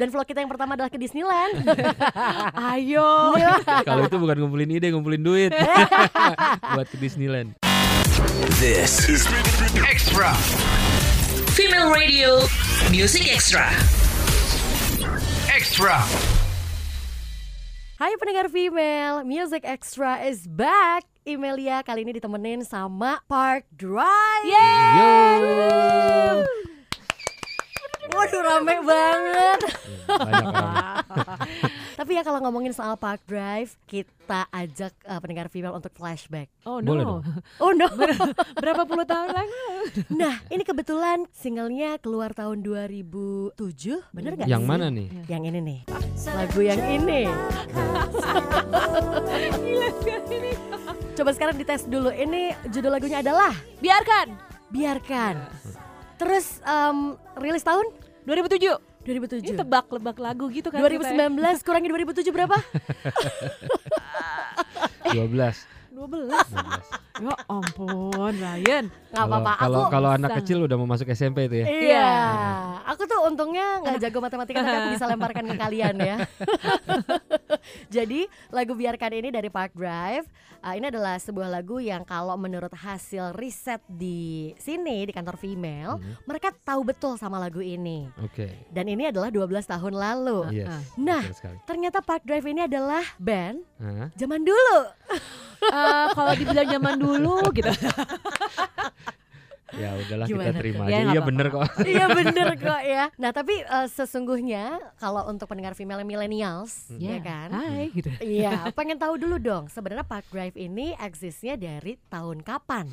Dan vlog kita yang pertama adalah ke Disneyland. Ayo. Kalau itu bukan ngumpulin ide, ngumpulin duit buat ke Disneyland. This is Extra. Female Radio Music Extra. Extra. Hai pendengar female, Music Extra is back. Emalia kali ini ditemenin sama Park Drive. Yo. Waduh rame banget. Banyak orang. Tapi ya kalau ngomongin soal Park Drive, kita ajak uh, pendengar female untuk flashback. Oh Boleh no. dong. Oh no. Berapa puluh tahun lalu? Nah, ini kebetulan singlenya keluar tahun 2007, bener gak Yang sih? mana nih? Yang ini nih. Lagu yang ini. Gila sekali ini. Coba sekarang dites dulu. Ini judul lagunya adalah Biarkan. Biarkan. Terus em, rilis tahun 2007. 2007. Ini tebak-lebak lagu gitu kan. kita ya. 2019 kurangi 2007 berapa? 12. 12. Ya ampun, Ryan. Nggak Kalau apa-apa. kalau Aku kalau anak kecil udah mau masuk SMP itu ya. Iya, aku tuh untungnya nggak jago matematika tapi aku bisa lemparkan ke kalian ya. Jadi lagu biarkan ini dari Park Drive, uh, ini adalah sebuah lagu yang kalau menurut hasil riset di sini di kantor female, Hmm. mereka tahu betul sama lagu ini. Oke. Dan ini adalah 12 tahun lalu. Yes. Nah. betul sekali. Ternyata Park Drive ini adalah band Hah? zaman dulu. Eh, kalau dibilang zaman dulu gitu. Ya udahlah Gimana kita terima Ya, aja. Iya apa-apa. bener kok. iya bener kok ya. Nah tapi uh, sesungguhnya kalau untuk pendengar female millennials, ya kan? Hai gitu. Iya, pengen tahu dulu dong. Sebenarnya Park Drive ini eksisnya dari tahun kapan?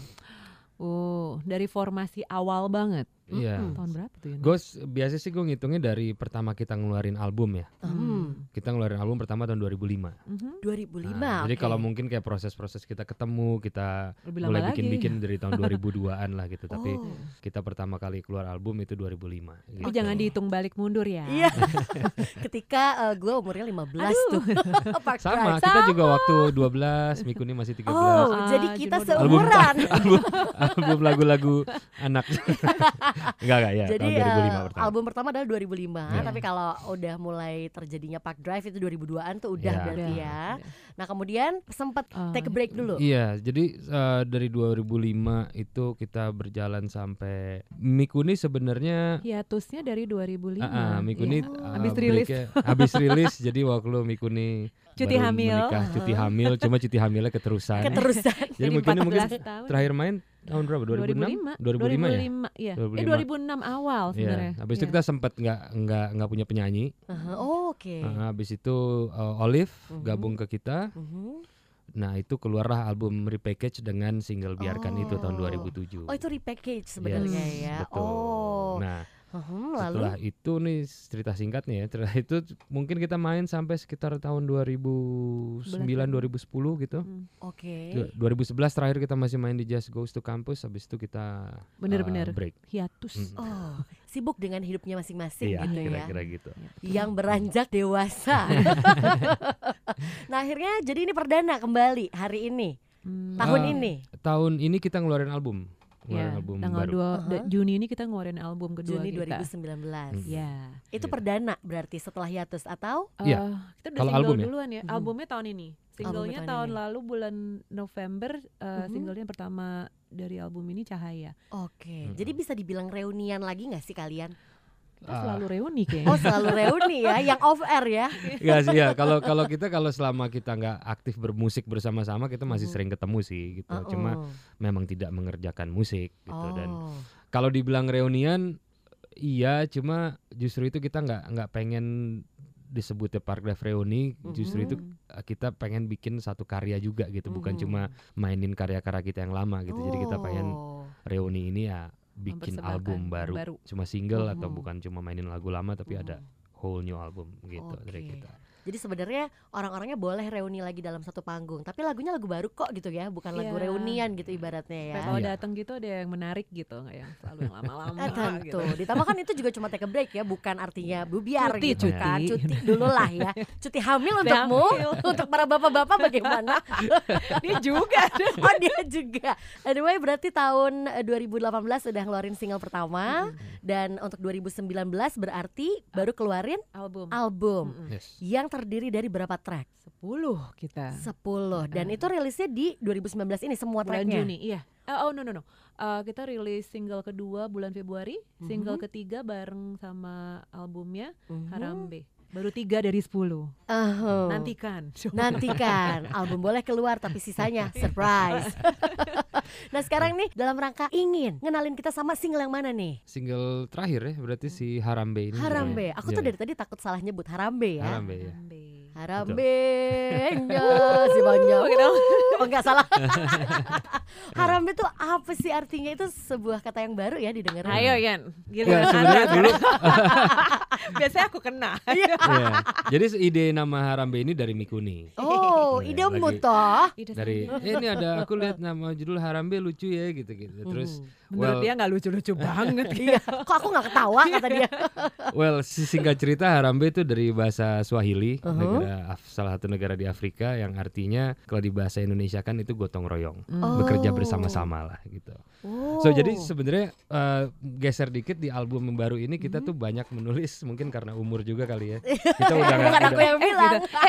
Oh, dari formasi awal banget. Iya. Tahun berapa tuh ya? Gue biasa sih gue ngitungnya dari pertama kita ngeluarin album ya. Hmm, Kita ngeluarin album pertama tahun 2005. Mhm. 2005. Nah, Jadi oke. kalau mungkin kayak proses-proses kita ketemu, kita Lebih mulai bikin-bikin dari tahun 2002-an lah gitu. Tapi Oh. kita pertama kali keluar album itu 2005. Tapi gitu. jangan dihitung balik mundur ya. Iya. Ketika gue umurnya 15 tuh. Park Sama, Drive. kita juga waktu 12, Mikuni masih 13. Oh, Ah, jadi kita Juno album seumuran. album lagu-lagu anak. Enggak enggak ya, Jadi tahun 2005 eh, pertama. album pertama adalah 2005, Iya. tapi kalau udah mulai terjadinya Park Drive itu 2002-an tuh udah Iya. berarti ya. udah. Nah, kemudian sempat Ah, take a break dulu. Iya, jadi eh, dari 2005 itu kita berjalan sampai Mikuni sebenarnya Hiatusnya dari 2005. Ah, ah, Mikuni Iya. uh, Habis rilis. habis rilis jadi waktu Mikuni Cuti baru hamil. menikah, cuti hamil cuma cuti hamilnya keterusan Keterusan. jadi Jadi Mikuni mungkin 14 tahun. terakhir main tahun berapa 2006 2005, ya 2005 iya. Eh 2005. 2006 awal Iya, sebenarnya. habis itu Iya. kita sempat nggak nggak nggak punya penyanyi. Aha, oh, Oke. Ah, habis itu uh, Olive Mhm. gabung ke kita. Mhm. Nah itu keluarlah album repackage dengan single biarkan itu tahun Oh. 2007. Oh, itu repackage sebenarnya Yes, ya. betul. Oh. Nah Mhm, lalu setelah itu nih cerita singkatnya ya. Setelah itu mungkin kita main sampai sekitar tahun 2009 2010 gitu. Hmm, oke. Du- 2011 terakhir kita masih main di Just Goes to Campus. Habis itu kita Bener-bener. uh, break. hiatus. Mm. Oh, sibuk dengan hidupnya masing-masing Iya, gitu ya. kira-kira gitu. Yang beranjak dewasa. nah, akhirnya jadi ini perdana kembali hari ini, Hmm, tahun Ah, ini. Tahun ini kita ngeluarin album. Ngeluarin ya, album tanggal baru. 2 Aha. Juni ini kita ngeluarin album kedua Juni kita. 2019. Hmm. Ya. Itu Iya. perdana berarti setelah hiatus atau Iya. Eh, kita udah Kalau single album ya? duluan ya. Mhm. Albumnya tahun ini. Singlenya tahun tahun ini. lalu bulan November. eh, Mhm. Singlenya pertama dari album ini Cahaya. Oke. Mm-mm. Jadi bisa dibilang reunian lagi nggak sih kalian? Kita Ah. selalu reuni kayaknya. Oh, selalu reuni ya, yang off air ya. Enggak sih ya, kalau kalau kita kalau selama kita nggak aktif bermusik bersama-sama kita masih sering ketemu sih gitu. Uh-uh. Cuma memang tidak mengerjakan musik gitu dan oh. kalau dibilang reunian iya, cuma justru itu kita nggak nggak pengen disebutnya Park Drive reuni, justru itu Mhm. uh, kita pengen bikin satu karya juga gitu, bukan Mhm. cuma mainin karya-karya kita yang lama gitu. Jadi kita pengen Oh. reuni ini ya bikin album baru. baru. cuma single atau Mhm. bukan cuma mainin lagu lama tapi ada Mhm. whole new album gitu dari Oke. kita. Jadi sebenarnya orang-orangnya boleh reuni lagi dalam satu panggung, tapi lagunya lagu baru kok gitu ya, bukan lagu Iya. reunian gitu ibaratnya ya. Kalau Iya. datang gitu ada yang menarik gitu, nggak yang selalu yang lama-lama. Eh, tentu. gitu. Ditambah kan itu juga cuma take a break ya, bukan artinya bubiar Cuti, gitu cuti. kan. Cuti dulu lah ya. Cuti hamil untukmu, hamil. untuk para bapak-bapak bagaimana? Dia juga. oh dia juga. Anyway berarti tahun eh, 2018 udah ngeluarin single pertama dan untuk 2019 berarti baru keluarin album album. Yes. yang terdiri dari berapa track? 10 kita. 10 dan itu rilisnya di 2019 ini semua bulan tracknya. Juni, iya. Eh, oh no no no. Eh, kita rilis single kedua bulan Februari, single ketiga bareng sama albumnya Mhm. Harambe. Baru tiga dari 10 Ahem. Nantikan. Nantikan album boleh keluar tapi sisanya surprise. nah sekarang nih dalam rangka ingin ngenalin kita sama single yang mana nih? Single terakhir ya berarti si Harambe ini. Harambe. Aku tuh Iya, dari tadi takut salah nyebut Harambe ya. Harambe ya. Harambe. Harambe nya si Banja. Oh enggak salah. Harambe tuh apa sih artinya? Itu sebuah kata yang baru ya didengar. Ayo Yan, Ya, giliran sebenarnya dulu Biasanya aku kena. Iya. ya. Jadi ide nama Harambe ini dari Mikuni. Oh, Iya, idemu lagi- toh. Ide Dari eh, ini ada aku lihat nama judul Harambe lucu ya gitu-gitu. Terus Menurut well, dia nggak lucu-lucu banget. Iya, kok aku nggak ketawa kata dia. well si- singkat cerita Harambe itu dari bahasa Swahili, Uh-huh. negara Af- salah satu negara di Afrika yang artinya kalau di bahasa Indonesia kan itu gotong royong. Oh. Bekerja bersama-sama lah gitu. Oh. So jadi sebenarnya eh, geser dikit di album yang baru ini kita Hmm. tuh banyak menulis mungkin karena umur juga kali ya. Kita udah nggak udah,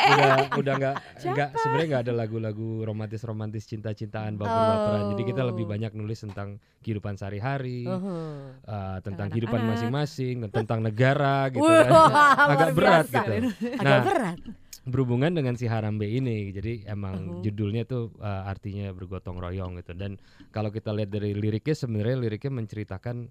udah udah nggak nggak sebenarnya nggak ada lagu-lagu romantis romantis cinta-cintaan baper-baperan. Jadi kita lebih Oh. banyak nulis tentang kehidupan sehari-hari, Uhum. eh, tentang kehidupan masing-masing, tentang negara gitu kan. Agak berat biasa. gitu. Agak Nah, berat. Berhubungan dengan si Harambe ini. Jadi emang Uh-huh. judulnya tuh uh, artinya bergotong royong gitu. Dan kalau kita lihat dari liriknya sebenarnya liriknya menceritakan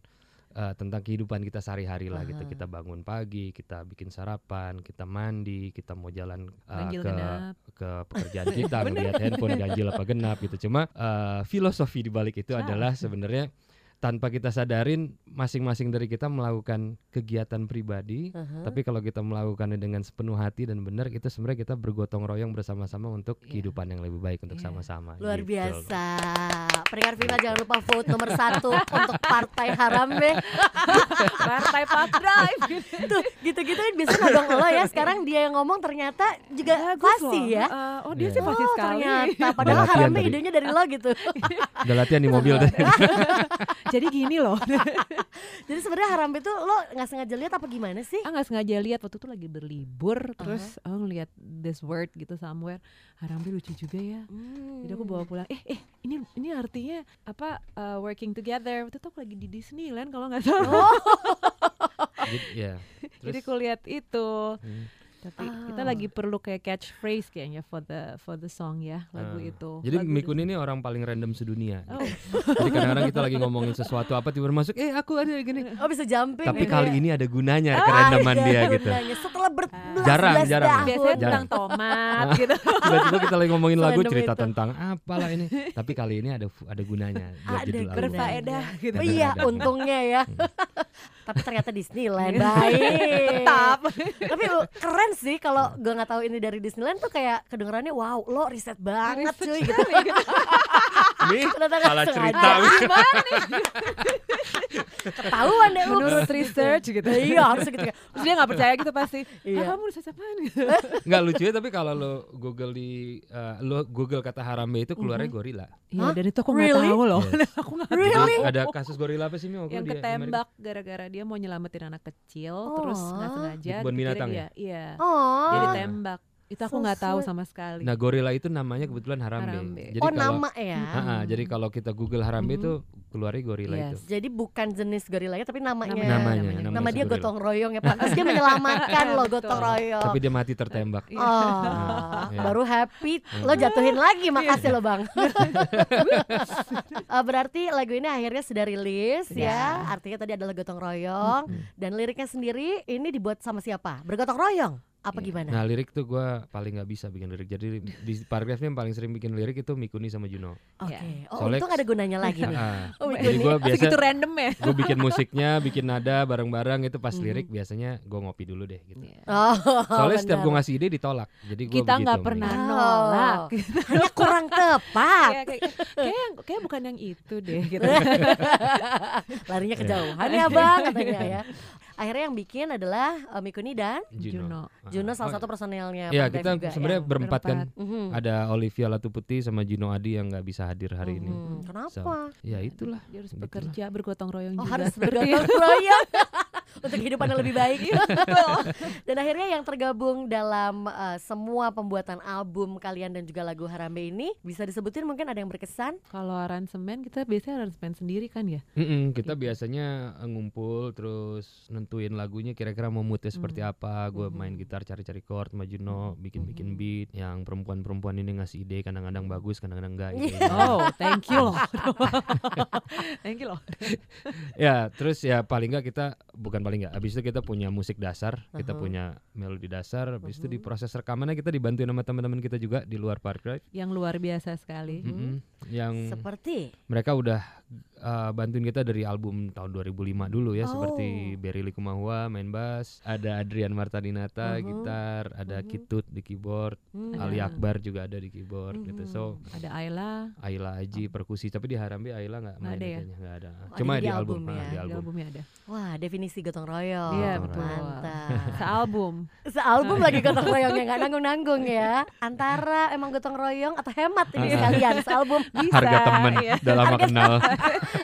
uh, tentang kehidupan kita sehari-hari lah gitu. Uh-huh. Kita bangun pagi, kita bikin sarapan, kita mandi, kita mau jalan uh, Ganjil ke genap. ke pekerjaan kita, ngeliat handphone ganjil apa genap gitu. Cuma uh, filosofi di balik itu Ah. adalah sebenarnya tanpa kita sadarin masing-masing dari kita melakukan kegiatan pribadi Uhum. tapi kalau kita melakukannya dengan sepenuh hati dan benar, itu sebenarnya kita bergotong royong bersama-sama untuk Iya. kehidupan yang lebih baik untuk Iya. sama-sama. Luar gitu. biasa. Pendengar Viva jangan lupa vote nomor satu untuk Partai Harambe. Partai Pop Drive. Tuh gitu-gituin biasanya nodong lo ya. Sekarang dia yang ngomong ternyata juga Bagus pasti loh. ya. Eh, oh dia Iya. sih pasti Oh sekali. ternyata Padahal Harambe idenya dari lo gitu Udah latihan di mobil tadi. Jadi gini loh. Jadi sebenarnya Harambe tuh lo nggak sengaja lihat apa gimana sih? ah nggak sengaja lihat. Waktu itu lagi berlibur terus oh ngeliat this word gitu somewhere. Harambe lucu juga ya. Jadi aku bawa pulang. Eh eh ini ini artinya apa uh, working together. Waktu itu aku lagi di Disneyland kalau nggak salah. Oh, Jadi, ya. jadi aku lihat itu. Hmm. Tapi kita Ah. lagi perlu kayak catchphrase kayaknya for the for the song ya lagu Ah. itu Jadi Lagu Mikun ini orang paling random sedunia. Oh. Jadi kadang-kadang kita lagi ngomongin sesuatu apa tiba masuk, eh aku ada gini. oh bisa jumping. Tapi gitu kali ya. ini ada gunanya Ah, kerandoman iya, dia gitu. gunanya. Setelah berbelas Jarang, belas jarang. tahun. biasanya Jarang. tentang tomat gitu Tiba-tiba kita lagi ngomongin lagu cerita itu. tentang apalah ini. Tapi kali ini ada ada gunanya buat Ada judul berfaedah gitu Oh iya, untungnya ya. Tapi ternyata Disneyland baik. tetap Tapi uh, keren sih kalau gue nggak tahu ini dari Disneyland tuh kayak kedengarannya wow lo riset banget cuy gitu. Nih, Ternyata nggak salah sengaja. cerita. Ketahuan deh menurut research gitu Iya harus gitu kan. terus dia nggak percaya gitu pasti Iya. ah, kamu research apaan gitu Nggak lucu ya tapi kalau lo Google di eh, lo Google kata Harambe itu keluarnya gorila. Iya, Hah? dan itu aku nggak Really? tahu loh. Yes. aku nggak Really? tahu. Ada kasus gorila apa sih Mi Yang di Amerika? ketembak gara-gara dia mau nyelamatin anak kecil, terus nggak Oh. sengaja. Di kebun dikira binatang dia, Iya. Oh. Dia ditembak. Itu aku So nggak tahu sweet. sama sekali. Nah gorila itu namanya kebetulan Harambe. Harambe. Jadi oh kalau nama ya. Ah, ah, jadi kalau kita Google Harambe Mhm. itu keluarnya gorila Yes. itu. Jadi bukan jenis gorilanya tapi namanya. Namanya, Namanya, namanya. namanya Nama dia gorila. gotong royong ya Pantas dia menyelamatkan lo gotong royong. Tapi dia mati tertembak. Iya. Oh, Iya. baru happy lo jatuhin lagi makasih lo bang. Eh, berarti lagu ini akhirnya sudah rilis ya. Artinya tadi adalah gotong royong dan liriknya sendiri ini dibuat sama siapa? Bergotong royong Apa Iya. gimana? Nah lirik tuh gue paling nggak bisa bikin lirik. Jadi di paragraf yang paling sering bikin lirik itu Mikuni sama Juno. Oke. Iya. Oh, Soalnya- untung ada gunanya lagi nih. Ah, Oh, jadi gue biasa Segitu random ya. gue bikin musiknya, bikin nada bareng-bareng itu pas Mhm. lirik biasanya gue ngopi dulu deh gitu. Iya. Oh, Soalnya setiap gue ngasih ide ditolak. Jadi gua Kita begitu nggak pernah. Oh. nolak. hanya kurang tepat. Kayak kayak kayak kayak bukan yang itu deh gitu. Larinya kejauhan ya bang katanya ya. Akhirnya yang bikin adalah uh, Mikuni dan Juno. Juno salah Oh, satu personelnya. Ya Pang kita sebenarnya ya. berempat kan. Mhm. Ada Olivia Latuputi sama Juno Adi yang nggak bisa hadir hari ini. Mhm. So, Kenapa? ya itulah. Dia harus bekerja bergotong royong Oh juga. harus bergotong royong untuk kehidupan yang lebih baik. dan akhirnya yang tergabung dalam uh, semua pembuatan album kalian dan juga lagu Harambe ini bisa disebutin mungkin ada yang berkesan. Kalau aransemen kita biasanya aransemen sendiri kan ya. Mm-mm, kita Gitu. biasanya eh, ngumpul terus nentuin lagunya kira-kira mau moodnya seperti Hmm. apa. Gue Mhm. main gitar cari-cari chord sama Juno, bikin-bikin Mhm. beat. Yang perempuan-perempuan ini ngasih ide kadang-kadang bagus, kadang-kadang enggak. Idenya. Oh, thank you loh. thank you loh. ya terus ya paling nggak kita bukan paling nggak. Abis itu kita punya musik dasar, kita Aha. punya melodi dasar. Abis itu di Mhm. proses rekamannya kita dibantuin sama teman-teman kita juga di luar Park Drive. Yang luar biasa sekali. Mhm. Mm-mm. Yang Seperti mereka udah uh, bantuin kita dari album tahun 2005 dulu ya seperti Oh. Berry Likumahua main bass, ada Adrian Martadinata Mhm. gitar, ada Mhm. Kitut di keyboard, hmm, Ali. Akbar juga ada di keyboard gitu. Mhm. So Ada Ayla, Ayla Aji perkusi tapi di Harambe Ayla nggak main ada ya? kayaknya nggak ada. Oh, Cuma ada di di, album, album ah, ya, di di album. albumnya ada. wah definisi gotong royong. Iya betul. Mantap. Sealbum. Sealbum lagi gotong royongnya nggak nanggung-nanggung ya. Antara emang gotong royong atau hemat ini Ah. sekalian sealbum. Bisa. Harga temen iya. udah lama kenal.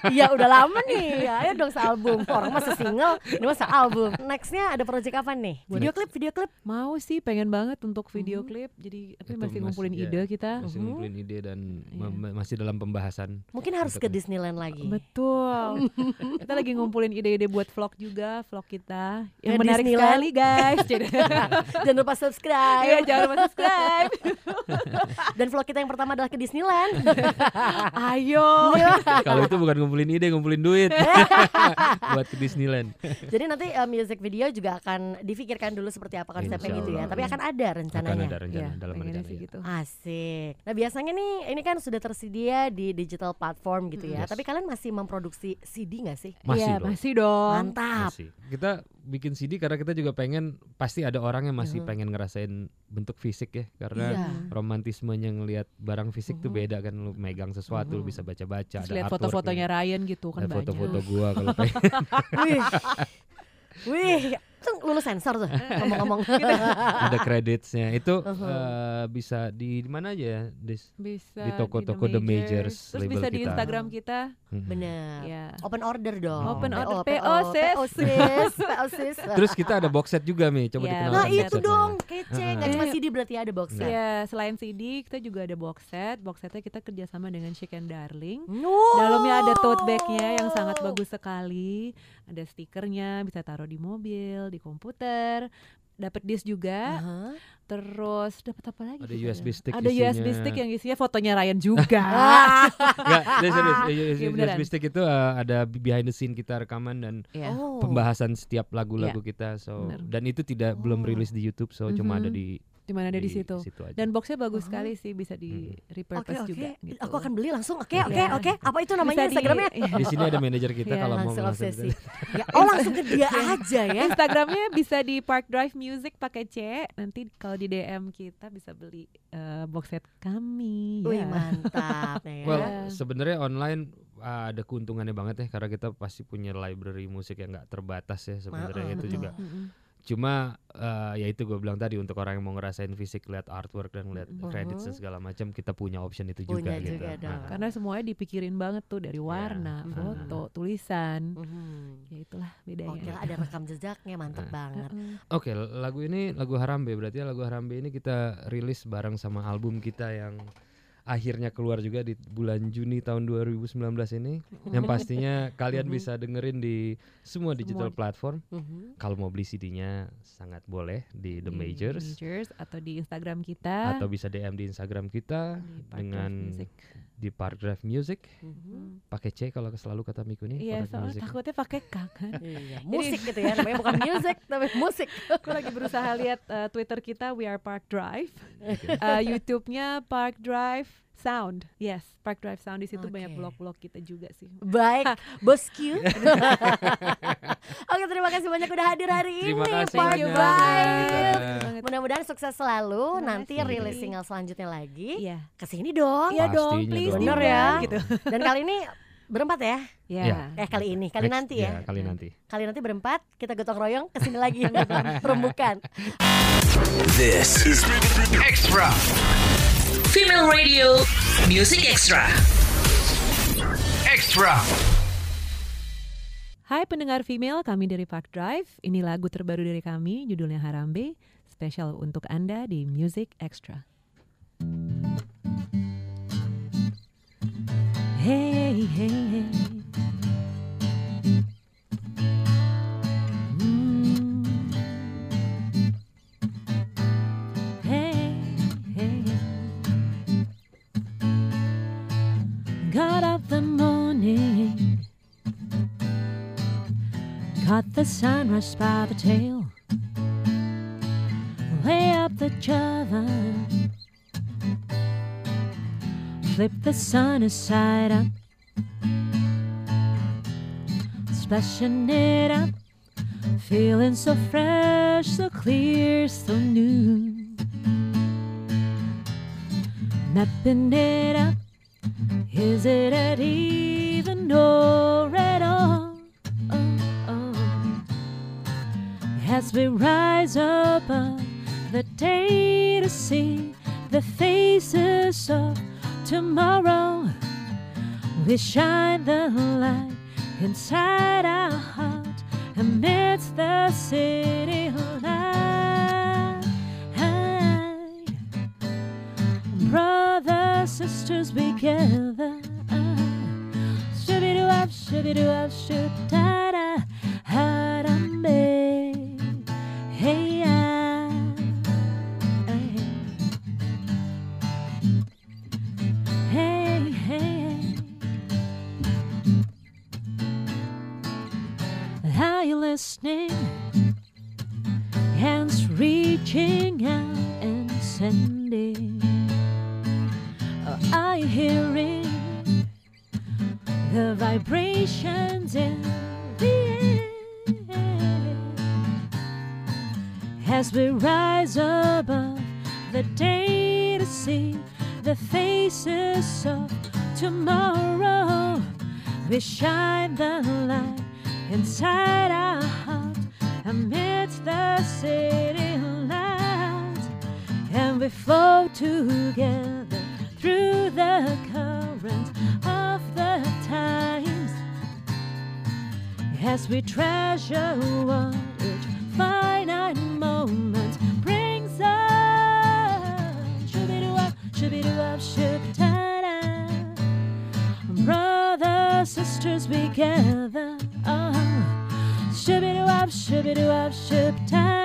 Iya udah lama nih. Ayo dong sealbum. Orang mah single, ini mah sealbum. Nextnya ada proyek apa nih? Video klip, video klip. Mau sih pengen banget untuk video Mhm. klip. Jadi tapi Itu masih ngumpulin ya. ide kita. Masih Mhm. ngumpulin ide dan Iya. ma- masih dalam pembahasan. Mungkin harus ke Disneyland lagi. Betul. kita lagi ngumpulin ide-ide buat vlog juga, vlog kita. Yang Ke menarik Disneyland. sekali guys. Jadi Jangan lupa subscribe. Iya, jangan lupa subscribe. Dan vlog kita yang pertama adalah ke Disneyland. Ayo. Kalau itu bukan ngumpulin ide, ngumpulin duit buat ke Disneyland. Jadi nanti uh, music video juga akan difikirkan dulu seperti apa konsepnya gitu ya. Tapi akan ada Akan rencananya. ada rencana Iya, dalam rencana. sih ya. gitu. Asik. Nah biasanya nih ini kan sudah tersedia di digital platform gitu ya. Yes. Tapi kalian masih memproduksi CD nggak sih? Masih Iya, dong. masih dong. Mantap. Masih. Kita bikin CD karena kita juga pengen pasti ada orang yang masih Mhm. pengen ngerasain bentuk fisik ya karena Iya. romantismenya ngelihat barang fisik tuh Mhm. beda kan lu megang sesuatu lu Mhm. bisa baca-baca ada lihat foto-fotonya Ryan gitu kan foto-foto gua kalau pengen Wih. Wih, itu lulus sensor tuh ngomong-ngomong. ada creditsnya itu Mhm. eh, bisa di di mana aja ya Dis? Bisa Di toko-toko The Majors, Terus label bisa di kita. Instagram kita. Mhm. Bener. Ya. Open order dong. Open Oh. order. PO, PO, sis. PO sis, PO sis. terus kita ada box set juga Mi coba Iya, dikenalkan Nah itu dong kece, nggak cuma. CD berarti ada box set. Ya, selain CD kita juga ada box set. Box setnya kita kerjasama dengan Chic and Darling. Wow. Dalamnya ada tote bagnya yang sangat bagus sekali. Ada stikernya, bisa taruh di mobil, di komputer. Dapat disk juga. Aha. Terus dapat apa lagi? ada USB ya? stick Ada USB isinya. stick yang isinya fotonya Ryan juga. Enggak, dia serius. USB beneran. stick itu uh, ada behind the scene kita rekaman dan Ya. Oh. pembahasan setiap lagu-lagu kita. So bener. dan itu tidak belum Oh. rilis di YouTube, so cuma ada Mhm. di Di mana ada di situ. aja. Dan boxnya bagus Aha. sekali sih, bisa di Oke repurpose oke, juga. Gitu. aku akan beli langsung. Oke Iya. oke oke. Apa itu namanya Bisa di- Instagramnya? di sini ada manajer kita Iya, kalau mau langsung obsesi. ya, oh langsung ke dia aja ya. Instagramnya bisa di Park Drive Music pakai C. Nanti kalau di DM kita bisa beli eh, box set kami. Wih ya. mantap ya. Well, Iya. sebenarnya online uh, ada keuntungannya banget ya karena kita pasti punya library musik yang nggak terbatas ya sebenarnya itu betul. juga. Mm-mm. Cuma uh, ya itu gue bilang tadi untuk orang yang mau ngerasain fisik lihat artwork dan lihat credits dan segala macam kita punya option itu Punya juga gitu. juga dong. Nah, Karena semuanya dipikirin banget tuh dari warna, Mhm. foto, tulisan. Mhm. Ya itulah bedanya. Oke ada rekam jejaknya mantep banget. Heeh. Oke, lagu ini lagu Harambe berarti lagu Harambe ini kita rilis bareng sama album kita yang akhirnya keluar juga di bulan Juni tahun 2019 ini. Yang pastinya kalian Mhm. bisa dengerin di semua digital platform. Mhm. Kalau mau beli CD-nya sangat boleh di The Majors Majors atau di Instagram kita. atau bisa DM di Instagram kita di dengan Music. Di Park Drive Music Mhm. pakai C kalau selalu kata Miku nih Iya, Park soalnya Music takutnya pakai K kan. Iya, musik gitu ya, namanya bukan music tapi musik. Aku lagi berusaha lihat uh, Twitter kita We Are Park Drive, Uh, YouTube-nya Park Drive Sound. Yes, Park Drive Sound di situ banyak Oke. blog-blog kita juga sih. Baik, bosku. Oke, terima kasih banyak udah hadir hari terima ini, kasih Park banyak Drive. Mudah-mudahan sukses selalu. Terima Nanti kasih. rilis single selanjutnya lagi. Iya. Ke sini dong. Iya dong, please. Bener diundang, ya. gitu. Dan kali ini berempat ya? Ya. Iya. Eh kali ini, kali Next- nanti ya. kali nanti Kali nanti berempat kita gotong royong ke sini lagi yang perembukan. This is Extra. Female Radio Music Extra. Extra. Hai pendengar female, kami dari Park Drive. Ini lagu terbaru dari kami, judulnya Harambe, spesial untuk Anda di Music Extra. Hey, hey, hey. Got up the morning Caught the sunrise by the tail. Way up the Java. Flip the sun aside up. Splashing it up. Feeling so fresh, so clear, so new. Mapping it up. Is it at even or at all? oh, oh. As we rise above uh, the day to see the faces of tomorrow, we shine the light inside our heart amidst the city light sisters together. Ah, shooby doo up, shooby doo up, shoot da da. We shine the light inside our heart amidst the city lights, and we flow together through the current of the times as we treasure what each finite moment brings us. Shoo-be-doo up, shoo-be-doo up, shoo-ta-da together, sisters we gather. Uh-huh. Shibby-doo-wop, shibby-doo-wop, shib-time.